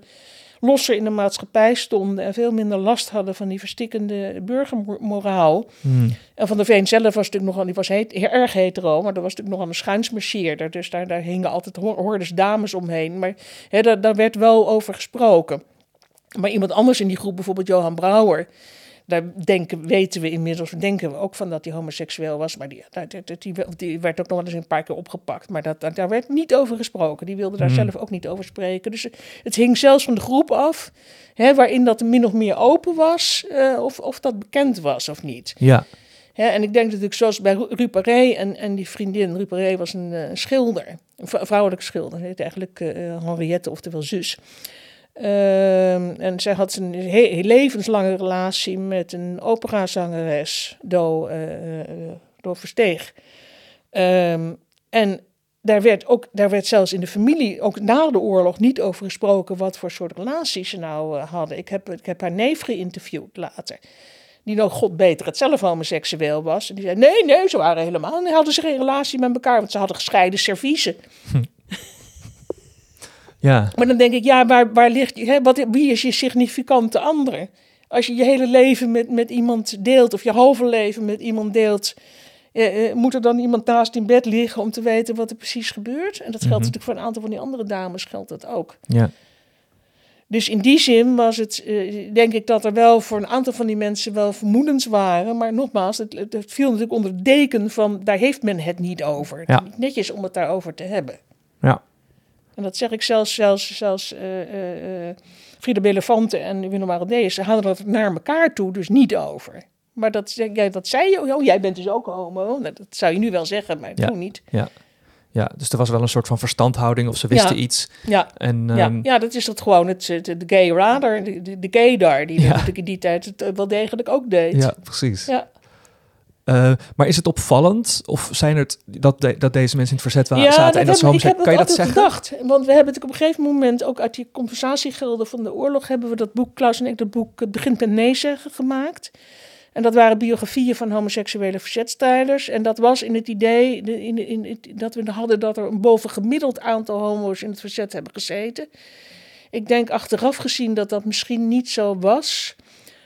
losser in de maatschappij stonden. En veel minder last hadden van die verstikkende burgermoraal. Hmm. En van der Veen zelf was natuurlijk nogal, die was heet, heel erg hetero, maar dat was natuurlijk nogal een schuinsmarcheerder. Dus daar, daar hingen altijd hordes dames omheen. Maar hè, daar, daar werd wel over gesproken. Maar iemand anders in die groep, bijvoorbeeld Johan Brouwer daar denken, weten we inmiddels, denken we ook van dat hij homoseksueel was. Maar die, die, die, werd ook nog wel eens een paar keer opgepakt. Maar dat, daar werd niet over gesproken. Die wilde daar Hmm. zelf ook niet over spreken. Dus het hing zelfs van de groep af, hè, waarin dat min of meer open was, uh, of, of dat bekend was of niet. Ja. Ja, en ik denk natuurlijk zoals bij Ruparé en, en die vriendin, Ruparé was een uh, schilder, een vrouwelijke schilder, heet eigenlijk uh, Henriette, oftewel zus. Uh, en zij had een levenslange relatie met een operazangeres, Do, uh, Do Versteeg. Um, en daar werd, ook, daar werd zelfs in de familie, ook na de oorlog, niet over gesproken wat voor soort relaties ze nou uh, hadden. Ik heb, ik heb haar neef geïnterviewd later. Die nou, god beter, het zelf homoseksueel was. En die zei, nee, nee, ze waren helemaal, hadden ze geen relatie met elkaar, want ze hadden gescheiden serviezen. Hm. Ja. Maar dan denk ik, ja, waar, waar ligt, hè, wat, wie is je significante ander? Als je je hele leven met, met iemand deelt, of je halve leven met iemand deelt, eh, eh, moet er dan iemand naast in bed liggen om te weten wat er precies gebeurt? En dat geldt Mhm. natuurlijk voor een aantal van die andere dames, geldt dat ook. Ja. Dus in die zin was het, uh, denk ik, dat er wel voor een aantal van die mensen wel vermoedens waren. Maar nogmaals, het, het, viel natuurlijk onder de deken van, daar heeft men het niet over. Ja. netjes om het daarover te hebben. Ja. En dat zeg ik zelfs, zelfs, zelfs uh, uh, Frida Belefante en ze hadden het naar elkaar toe dus niet over. Maar dat, ja, dat zei je, oh, jij bent dus ook homo. Nou, dat zou je nu wel zeggen, maar Ja. toen niet. Ja. ja, dus er was wel een soort van verstandhouding of ze wisten Ja. iets. Ja, En, ja, ehm, ja, dat is dat gewoon het, de gay radar, de, de, de gaydar, die Ja. natuurlijk in die tijd het wel degelijk ook deed. ja, precies. Ja. Eh, maar is het opvallend of zijn het dat, de- dat deze mensen in het verzet waren, Ja, zaten en dat ze Kan je dat zeggen? gedacht. Want we hebben natuurlijk op een gegeven moment ook uit die compensatiegelden van de oorlog hebben we dat boek, Klaus en ik, dat boek Het begint met nee zeggen gemaakt. En dat waren biografieën van homoseksuele verzetstrijders. En dat was in het idee de- in, in, in- dat we hadden dat er een bovengemiddeld aantal homo's in het verzet hebben gezeten. Ik denk achteraf gezien dat dat misschien niet zo was.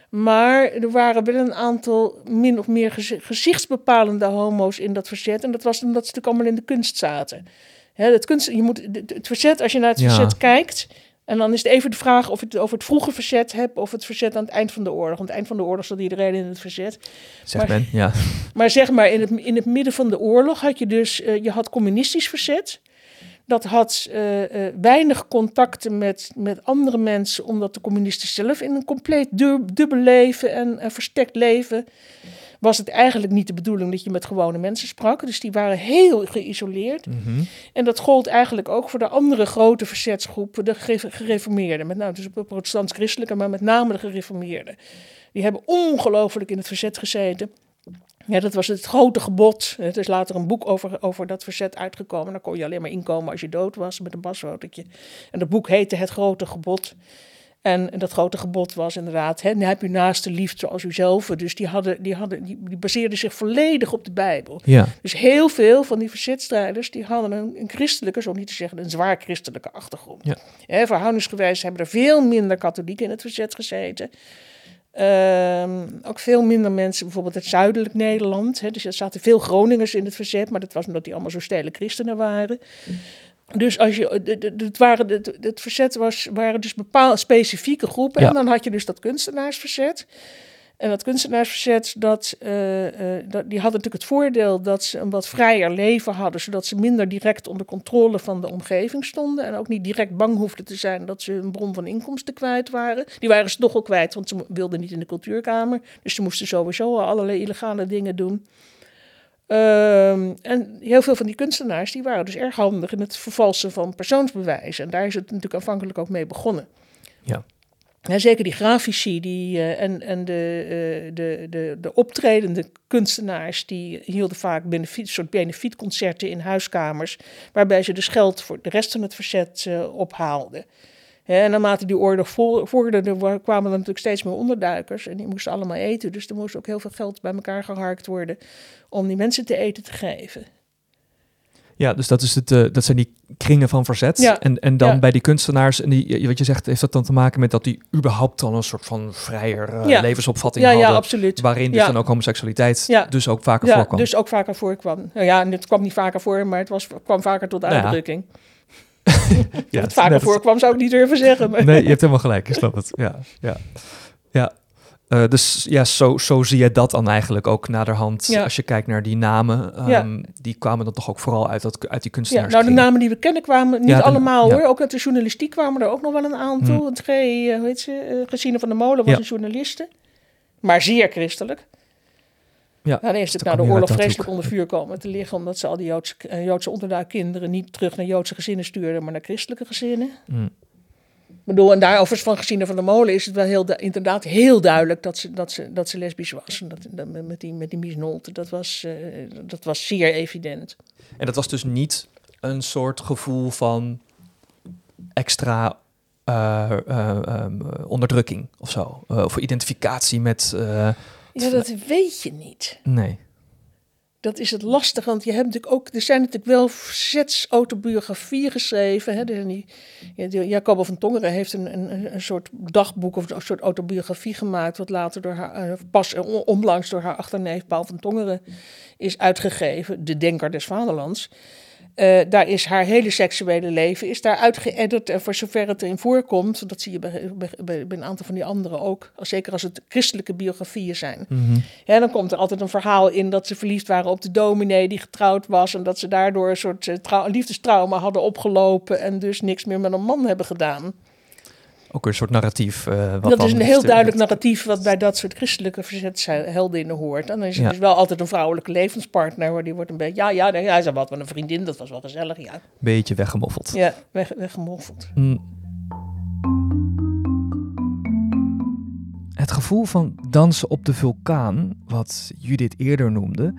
Maar er waren wel een aantal min of meer gezi- gezichtsbepalende homo's in dat verzet. En dat was omdat ze natuurlijk allemaal in de kunst zaten. Hè, het, kunst, je moet, het verzet, als je naar het Ja. verzet kijkt. En dan is het even de vraag of je het over het vroege verzet hebt. of het verzet aan het eind van de oorlog. Aan het eind van de oorlog zat iedereen in het verzet. Zegt Maar- men, ja. Maar zeg maar, in het, in het midden van de oorlog had je dus, eh, je had communistisch verzet. Dat had eh, eh, weinig contacten met, met andere mensen, omdat de communisten zelf in een compleet du- dubbel leven en verstekt leven was het eigenlijk niet de bedoeling dat je met gewone mensen sprak. Dus die waren heel geïsoleerd. Mhm. En dat gold eigenlijk ook voor de andere grote verzetsgroepen, de gere- gereformeerden. Met name dus de protestants-christelijke, maar met name de gereformeerden. Die hebben ongelooflijk in het verzet gezeten. Ja, dat was het grote gebod. Er is later een boek over, over dat verzet uitgekomen. Daar kon je alleen maar inkomen als je dood was met een basfotootje. En dat boek heette Het Grote Gebod. En dat grote gebod was inderdaad, hè, heb je naaste lief zoals uzelf. Dus die, hadden, die, hadden, die, die baseerden zich volledig op de Bijbel. Ja. Dus heel veel van die verzetstrijders die hadden een, een christelijke, zo niet te zeggen, een zwaar christelijke achtergrond. Ja. Hè, verhoudingsgewijs hebben er veel minder katholieken in het verzet gezeten. Ehm, ook veel minder mensen, bijvoorbeeld uit zuidelijk Nederland. Hè, dus er zaten veel Groningers in het verzet, maar dat was omdat die allemaal zo stele christenen waren. Dus als je, het, waren, het, het verzet was, waren dus bepaalde specifieke groepen. Ja. En dan had je dus dat kunstenaarsverzet. En dat kunstenaarsverzet, dat, eh, eh, dat, die hadden natuurlijk het voordeel dat ze een wat vrijer leven hadden, zodat ze minder direct onder controle van de omgeving stonden. En ook niet direct bang hoefden te zijn dat ze een bron van inkomsten kwijt waren. Die waren ze toch al kwijt, want ze wilden niet in de cultuurkamer. Dus ze moesten sowieso al allerlei illegale dingen doen. Ehm, en heel veel van die kunstenaars die waren dus erg handig in het vervalsen van persoonsbewijzen. En daar is het natuurlijk aanvankelijk ook mee begonnen. Ja. En zeker die grafici die, eh, en, en de, eh, de, de, de optredende kunstenaars, die hielden vaak benefiet, soort benefietconcerten in huiskamers, waarbij ze dus geld voor de rest van het verzet eh, ophaalden. En naarmate die oorlog vo- vorderde, wa- kwamen er natuurlijk steeds meer onderduikers en die moesten allemaal eten. Dus er moest ook heel veel geld bij elkaar geharkt worden om die mensen te eten te geven. Ja, dus dat, is het, eh, dat zijn die kringen van verzet. Ja. En, en dan Ja. bij die kunstenaars, en die, wat je zegt, heeft dat dan te maken met dat die überhaupt dan een soort van vrijer eh, Ja. levensopvatting hadden. absoluut. Waarin dus dan ook homoseksualiteit Ja. dus ook vaker Ja, voorkwam. dus ook vaker voorkwam. Nou ja, en het kwam niet vaker voor, maar het was, kwam vaker tot Nou uitdrukking. ja, het vaker nee, voorkwam zou ik niet durven zeggen. Maar Nee, je hebt helemaal gelijk. Ik snap het. Ja, ja. ja. Eh, dus ja, zo, zo zie je dat dan eigenlijk ook naderhand. Ja. Als je kijkt naar die namen, ehm, Ja. die kwamen dan toch ook vooral uit, dat, uit die ja, kunstenaars. nou, de namen die we kennen kwamen niet Ja, de- allemaal ja. hoor. Ook uit de journalistiek kwamen er ook nog wel een aantal. Hmm. Het G, eh, hoe heet ze? eh, Gesine van der Molen was Ja. een journaliste. Maar zeer christelijk. Ja, Nou, dan is het na de oorlog vreselijk onder vuur komen te liggen. Omdat ze al die Joodse, Joodse onderduikkinderen niet terug naar Joodse gezinnen stuurden, maar naar christelijke gezinnen. Mm. Bedoel, en daarover van Gesine van der Molen is het wel heel, inderdaad heel duidelijk dat ze, dat ze, dat ze lesbisch was. En Dat, dat, met die, met die Mies Nolte, dat was, eh, dat was zeer evident. En dat was dus niet een soort gevoel van extra eh, eh, ehm, eh, onderdrukking of zo. Of identificatie met. Ja, dat weet je niet. nee. Dat is het lastige, want je hebt natuurlijk ook, er zijn natuurlijk wel verzetsautobiografieën geschreven. Hè? Zijn die, ja, die- Jacoba van Tongeren heeft een, een, een soort dagboek of een soort autobiografie gemaakt, wat later door haar, eh, pas on- onlangs door haar achterneef Paul van Tongeren is uitgegeven, De Denker des Vaderlands. Eh, daar is haar hele seksuele leven is daar uitgeëdit en voor zover het erin voorkomt, dat zie je bij, bij, een aantal van die anderen ook, zeker als het christelijke biografieën zijn. Mhm. Ja, dan komt er altijd een verhaal in dat ze verliefd waren op de dominee die getrouwd was. En dat ze daardoor een soort eh, trau- liefdestrauma hadden opgelopen. En dus niks meer met een man hebben gedaan. Ook een soort narratief. eh, wat dat is een heel duidelijk narratief wat bij dat soort christelijke verzetsheldinnen hoort. En dan is het Ja. dus wel altijd een vrouwelijke levenspartner. Waar die wordt een beetje, ja, ja, nee, ja, ze had wat een vriendin, dat was wel gezellig, ja. Beetje weggemoffeld. Ja, weg, weggemoffeld. Mm. Het gevoel van dansen op de vulkaan, wat Judith eerder noemde,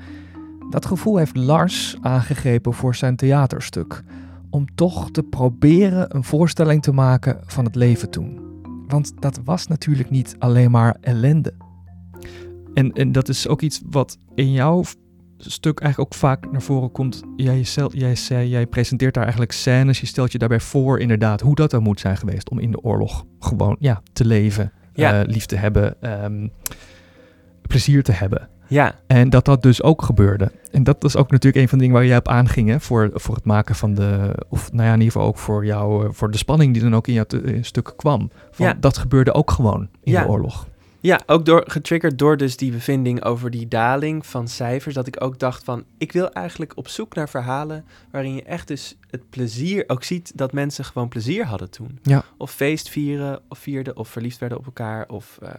dat gevoel heeft Lars aangegrepen voor zijn theaterstuk. Om toch te proberen een voorstelling te maken van het leven toen. Want dat was natuurlijk niet alleen maar ellende. En, en dat is ook iets wat in jouw stuk eigenlijk ook vaak naar voren komt. Jij, jij zei, jij presenteert daar eigenlijk scènes. Je stelt je daarbij voor inderdaad hoe dat dan moet zijn geweest om in de oorlog gewoon ja, te leven, Ja. eh, lief te hebben, ehm, plezier te hebben. Ja, En dat dat dus ook gebeurde. En dat is ook natuurlijk een van de dingen waar jij op aanging hè, voor, voor het maken van de, of nou ja, in ieder geval ook voor jou, eh, voor de spanning die dan ook in jouw stukken kwam. Van, Ja. Dat gebeurde ook gewoon in Ja. de oorlog. Ja, ook door, getriggerd door dus die bevinding over die daling van cijfers. Dat ik ook dacht van, ik wil eigenlijk op zoek naar verhalen waarin je echt dus het plezier ook ziet dat mensen gewoon plezier hadden toen. Ja. Of feest vieren, of vierden, of verliefd werden op elkaar, of... eh,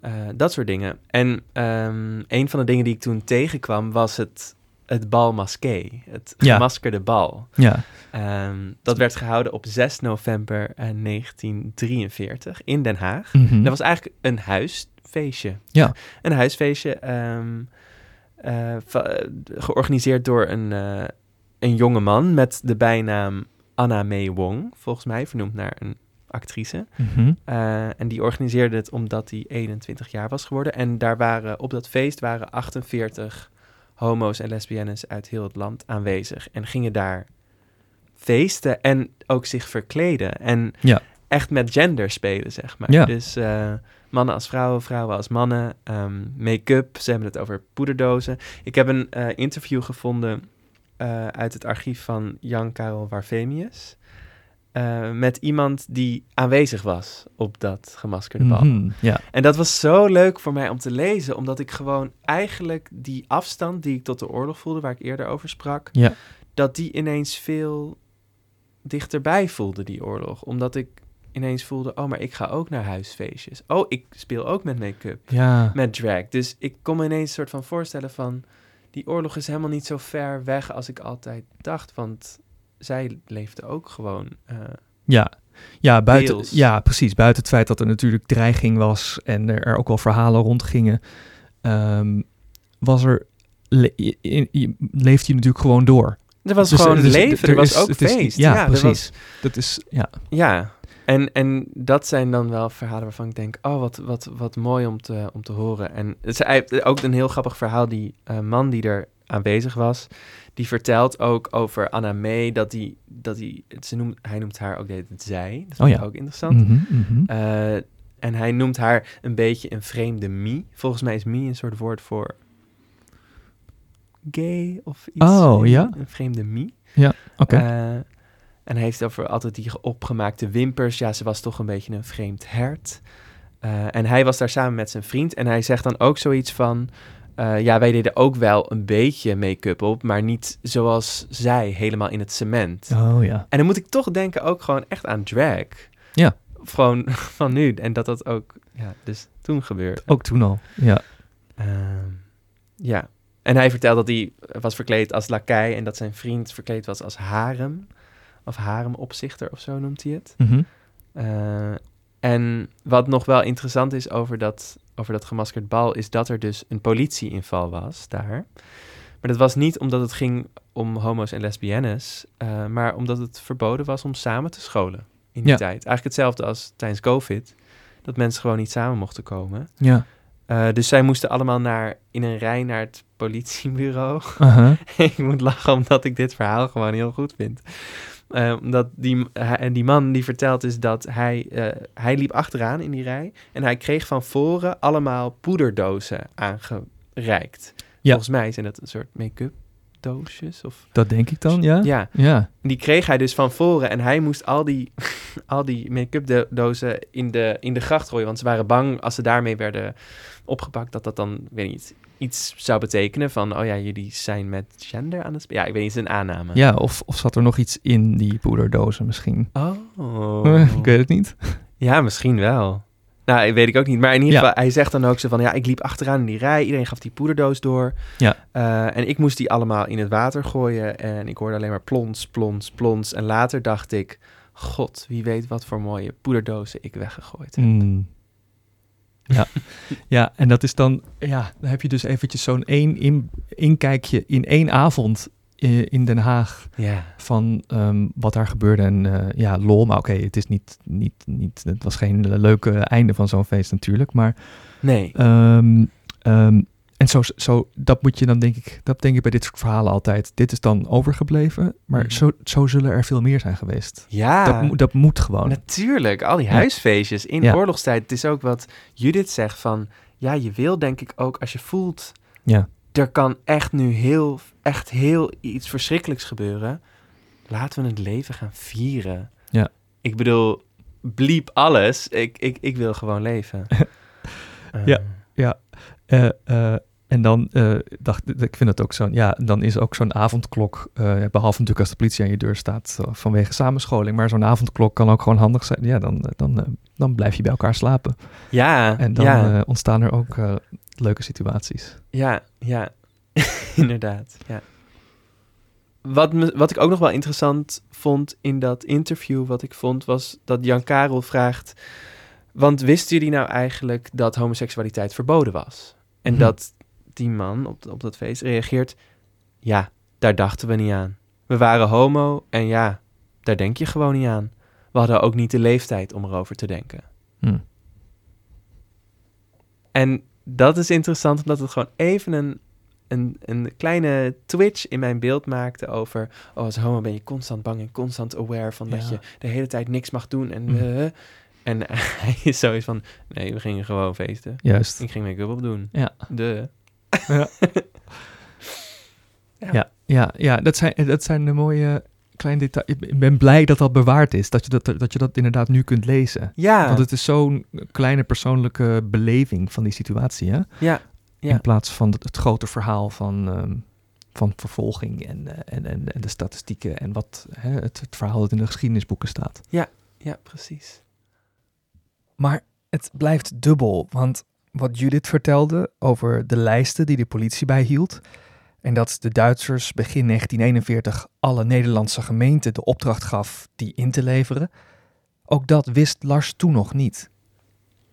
Eh, dat soort dingen. En ehm, een van de dingen die ik toen tegenkwam was het, het bal masqué. Het Ja. gemaskerde bal. Ja. Ehm, dat werd gehouden op 6 november eh, 1943 in Den Haag. Mhm. Dat was eigenlijk een huisfeestje. Ja. Een huisfeestje ehm, eh, eh, georganiseerd door een, eh, een jonge man met de bijnaam Anna May Wong, volgens mij vernoemd naar een actrice. Mhm. Eh, en die organiseerde het omdat hij 21 jaar was geworden. En daar waren, op dat feest waren 48 homo's en lesbiennes uit heel het land aanwezig. En gingen daar feesten en ook zich verkleden. En Ja. echt met gender spelen, zeg maar. Ja. Dus eh, mannen als vrouwen, vrouwen als mannen. ehm, Make-up, ze hebben het over poederdozen. Ik heb een eh, interview gevonden uit het archief van Jan Karel Warfemius. Eh, met iemand die aanwezig was op dat gemaskerde bal. Mhm. Ja. En dat was zo leuk voor mij om te lezen, omdat ik gewoon eigenlijk die afstand die ik tot de oorlog voelde, waar ik eerder over sprak, Ja. dat die ineens veel dichterbij voelde, die oorlog. Omdat ik ineens voelde, oh, maar ik ga ook naar huisfeestjes. Oh, ik speel ook met make-up, Ja. met drag. Dus ik kon me ineens een soort van voorstellen van, die oorlog is helemaal niet zo ver weg als ik altijd dacht, want zij leefde ook gewoon. eh, Ja. Ja, buiten, Deels. ja, precies. Buiten het feit dat er natuurlijk dreiging was en er, er ook wel verhalen rondgingen, ehm, was er, le- je- je- je- natuurlijk gewoon door. er was Dus, gewoon eh, dus leven, er er was is- ook is- feest. ja, was- precies. Dat is, ja. Ja, en, en dat zijn dan wel verhalen waarvan ik denk, oh, wat, wat, wat mooi om te, om te horen. En het is ook een heel grappig verhaal, die eh, man die er aanwezig was, die vertelt ook over Anna May, dat, die, dat die, ze noemt, hij noemt haar ook de tijd zij. Dat Oh vind ik ja. ook interessant. Mhm, mhm. Eh, en hij noemt haar een beetje een vreemde mie. Volgens mij is mie een soort woord voor gay of iets. Oh, ja? Een vreemde mie. Oké. Eh, en hij heeft over altijd die opgemaakte wimpers. Ja, ze was toch een beetje een vreemd hert. Eh, en hij was daar samen met zijn vriend. En hij zegt dan ook zoiets van... eh, ja, wij deden ook wel een beetje make-up op... maar niet zoals zij, helemaal in het cement. oh ja. En dan moet ik toch denken ook gewoon echt aan drag. Ja. Gewoon van nu. En dat dat ook ja, dus toen gebeurde. Ook toen al. Ja. Ehm, ja. En hij vertelde dat hij was verkleed als lakij... en dat zijn vriend verkleed was als harem. Of haremopzichter of zo noemt hij het. Mhm. Eh, en wat nog wel interessant is over dat, over dat gemaskerd bal... is dat er dus een politieinval was daar. Maar dat was niet omdat het ging om homo's en lesbiennes... eh, maar omdat het verboden was om samen te scholen in die Ja. tijd. Eigenlijk hetzelfde als tijdens COVID. Dat mensen gewoon niet samen mochten komen. Ja. Eh, dus zij moesten allemaal naar, in een rij naar het politiebureau. Aha. ik moet lachen omdat ik dit verhaal gewoon heel goed vind. Eh, omdat die, en die man die vertelt is dat hij, eh, hij liep achteraan in die rij. En hij kreeg van voren allemaal poederdozen aangereikt. Ja. Volgens mij zijn dat een soort make-up doosjes. Of, Dat denk ik dan, ja? ja, Ja. die kreeg hij dus van voren. En hij moest al die, al die make-up do- dozen in de, in de gracht gooien. Want ze waren bang als ze daarmee werden opgepakt... dat dat dan, weet ik niet, iets zou betekenen van... oh ja, jullie zijn met gender aan het spelen. Ja, ik weet niet, een aanname. Ja, of, of zat er nog iets in die poederdozen misschien? Oh. ik weet het niet. Ja, misschien wel. Nou, weet ik ook niet. Maar in ieder Ja. geval, hij zegt dan ook zo van... ja, ik liep achteraan in die rij. Iedereen gaf die poederdoos door. Ja. Eh, en ik moest die allemaal in het water gooien. En ik hoorde alleen maar plons, plons, plons. En later dacht ik... God, wie weet wat voor mooie poederdozen ik weggegooid heb. Mm. Ja. ja, en dat is dan, ja, dan heb je dus eventjes zo'n één in, inkijkje in één avond eh, in Den Haag Ja. van ehm, wat daar gebeurde. En eh, ja, lol, maar oké, het is niet, niet, niet, het was geen leuke einde van zo'n feest natuurlijk, maar Nee. Ehm, en zo, zo, dat moet je dan denk ik, dat denk ik bij dit soort verhalen altijd. Dit is dan overgebleven, maar Mhm. zo, zo zullen er veel meer zijn geweest. Ja. Dat, moet- dat moet gewoon. Natuurlijk, al die Ja. huisfeestjes in Ja. oorlogstijd. Het is ook wat Judith zegt van... Ja, je wil denk ik ook als je voelt... Ja. Er kan echt nu heel, echt heel iets verschrikkelijks gebeuren. Laten we het leven gaan vieren. Ja. Ik bedoel, bliep alles. Ik, ik, ik wil gewoon leven. Ja. Eh, Eh, eh, En dan uh, dacht ik, vind het ook zo'n, ja, dan is ook zo'n avondklok, uh, behalve natuurlijk als de politie aan je deur staat uh, vanwege samenscholing, maar zo'n avondklok kan ook gewoon handig zijn. Ja, dan, dan, dan blijf je bij elkaar slapen. Ja, En dan ja. ontstaan er ook leuke situaties. Ja, ja, inderdaad. Ja. Wat, me, wat ik ook nog wel interessant vond in dat interview, wat ik vond, was dat Jan Karel vraagt: Want wisten jullie nou eigenlijk dat homoseksualiteit verboden was? En Hm. dat die man op, op dat feest reageert: Ja, daar dachten we niet aan. We waren homo en ja, daar denk je gewoon niet aan. We hadden ook niet de leeftijd om erover te denken. Hm. En dat is interessant, omdat het gewoon even een, een, een kleine twitch in mijn beeld maakte over... Oh, als homo ben je constant bang en constant aware van dat je de hele tijd niks mag doen. En, Mm. eh, en hij is zoiets van, nee, we gingen gewoon feesten. Juist. Ik ging make-up op doen. Ja. De. Ja. Ja, ja, ja dat, zijn, dat zijn de mooie kleine details. Ik ben blij dat dat bewaard is. Dat je dat, dat, je dat inderdaad nu kunt lezen. Ja, Want het is zo'n kleine persoonlijke beleving van die situatie. Hè? ja, ja. In plaats van het, het grote verhaal van, ehm, van vervolging en, eh, en, en, en de statistieken. En wat hè, het, het verhaal dat in de geschiedenisboeken staat. ja, precies. Maar het blijft dubbel, want wat Judith vertelde over de lijsten die de politie bijhield en dat de Duitsers begin 1941 alle Nederlandse gemeenten de opdracht gaf die in te leveren, ook dat wist Lars toen nog niet.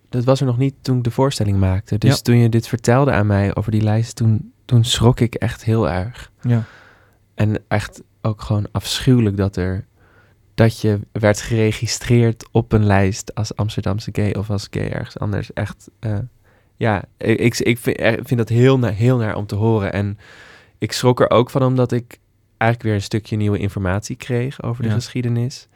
Dat was er nog niet toen ik de voorstelling maakte. Dus Ja. toen je dit vertelde aan mij over die lijst, toen, toen schrok ik echt heel erg. Ja. En echt ook gewoon afschuwelijk dat er dat je werd geregistreerd op een lijst als Amsterdamse gay of als gay ergens anders. Echt, eh, ja, ik, ik, vind, eh, vind dat heel naar, heel naar om te horen. En ik schrok er ook van omdat ik eigenlijk weer een stukje nieuwe informatie kreeg over de Ja. geschiedenis.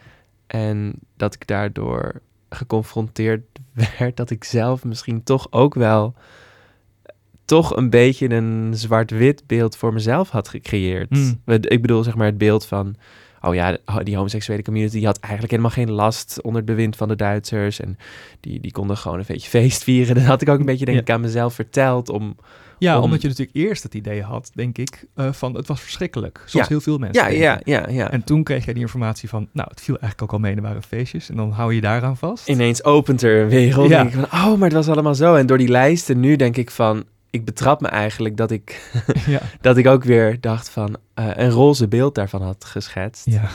En dat ik daardoor geconfronteerd werd dat ik zelf misschien toch ook wel toch een beetje een zwart-wit beeld voor mezelf had gecreëerd. Mm. Wat- Ik bedoel, zeg maar, het beeld van... Oh ja, die homoseksuele community die had eigenlijk helemaal geen last onder het bewind van de Duitsers. En die, die konden gewoon een beetje feest vieren. Dat had ik ook een beetje, denk ik, aan mezelf verteld. Om, Ja, Om- omdat je natuurlijk eerst het idee had, denk ik, eh, van het was verschrikkelijk. Zoals Ja. heel veel mensen. ja, ja, ja, ja. En toen kreeg je die informatie van, nou, het viel eigenlijk ook al mee, er waren feestjes. En dan hou je daaraan vast. Ineens opent er een wereld. Ja. denk ik van, oh, maar het was allemaal zo. En door die lijsten nu denk ik van... Ik betrap me eigenlijk dat ik, ja. dat ik ook weer dacht van... eh, een roze beeld daarvan had geschetst. ja.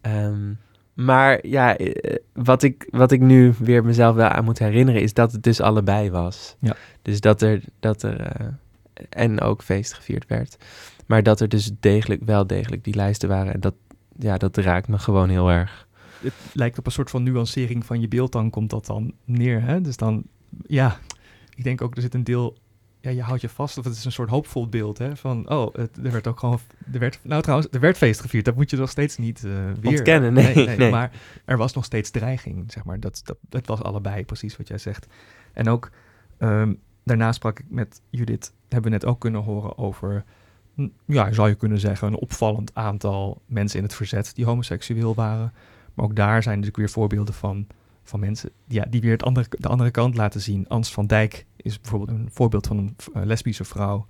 Ehm, maar ja, eh, wat ik, wat ik nu weer mezelf wel aan moet herinneren, is dat het dus allebei was. Ja. Dus dat er, dat er eh, en ook feest gevierd werd. Maar dat er dus degelijk, wel degelijk die lijsten waren. En dat, ja, dat raakt me gewoon heel erg. het lijkt op een soort van nuancering van je beeld, dan komt dat dan neer. Hè? Dus dan, ja, ik denk ook, er zit een deel, ja, je houdt je vast, of het is een soort hoopvol beeld, hè, van, oh, het, er werd ook gewoon, er werd, nou trouwens, er werd feest gevierd, dat moet je nog steeds niet eh, weer Ontkennen, nee, nee. Maar er was nog steeds dreiging, zeg maar, dat, dat, dat was allebei, precies wat jij zegt. En ook, ehm, daarna sprak ik met Judith, hebben we net ook kunnen horen over, hm, ja, zou je kunnen zeggen, een opvallend aantal mensen in het verzet die homoseksueel waren. Maar ook daar zijn natuurlijk weer voorbeelden van, van mensen ja, die weer het andere, de andere kant laten zien. Ans van Dijk is bijvoorbeeld een voorbeeld van een eh, lesbische vrouw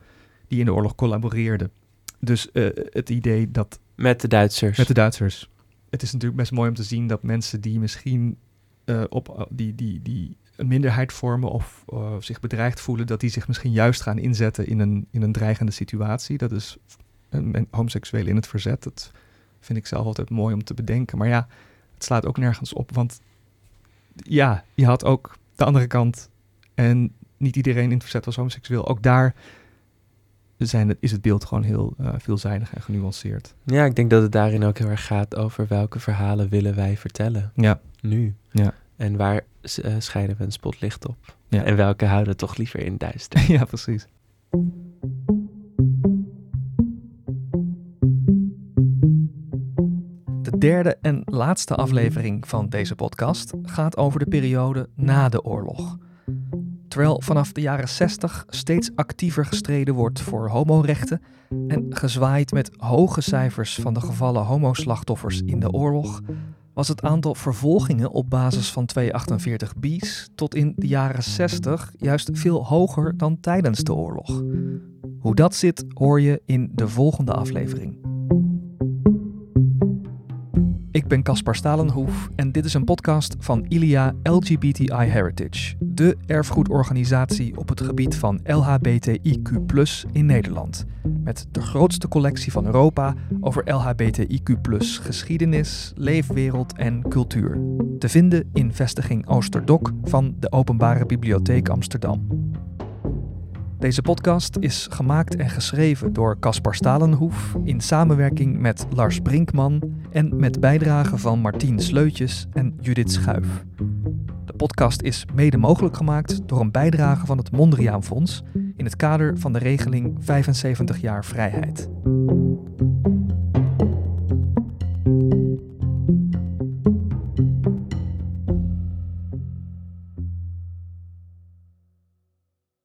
die in de oorlog collaboreerde. Dus eh, het idee dat Met de Duitsers. met de Duitsers. Het is natuurlijk best mooi om te zien dat mensen die misschien eh, op die, die, die een minderheid vormen of zich bedreigd voelen, dat die zich misschien juist gaan inzetten in een, in een dreigende situatie. Dat is een, homoseksueel in het verzet. Dat vind ik zelf altijd mooi om te bedenken. Maar ja, het slaat ook nergens op. Want ja, je had ook de andere kant. En niet iedereen in het verzet was homoseksueel. Ook daar zijn het, is het beeld gewoon heel eh, veelzijdig en genuanceerd. Ja, ik denk dat het daarin ook heel erg gaat over welke verhalen willen wij vertellen. Ja, Nu. Ja. En waar s- eh, schijnen we een spotlicht op? Ja. En welke houden we toch liever in duister? ja precies. De derde en laatste aflevering van deze podcast gaat over de periode na de oorlog. Terwijl vanaf de jaren 60 steeds actiever gestreden wordt voor homorechten en gezwaaid met hoge cijfers van de gevallen homoslachtoffers in de oorlog, was het aantal vervolgingen op basis van 248 bis tot in de jaren 60 juist veel hoger dan tijdens de oorlog. Hoe dat zit hoor je in de volgende aflevering. Ik ben Caspar Stalenhoef en dit is een podcast van ILIA LGBTI Heritage, de erfgoedorganisatie op het gebied van LHBTIQ in Nederland. Met de grootste collectie van Europa over LHBTIQ geschiedenis, leefwereld en cultuur. Te vinden in vestiging Oosterdok van de Openbare Bibliotheek Amsterdam. Deze podcast is gemaakt en geschreven door Caspar Stalenhoef in samenwerking met Lars Brinkman en met bijdragen van Martien Sleutjes en Judith Schuif. De podcast is mede mogelijk gemaakt door een bijdrage van het Mondriaan Fonds in het kader van de regeling 75 jaar vrijheid.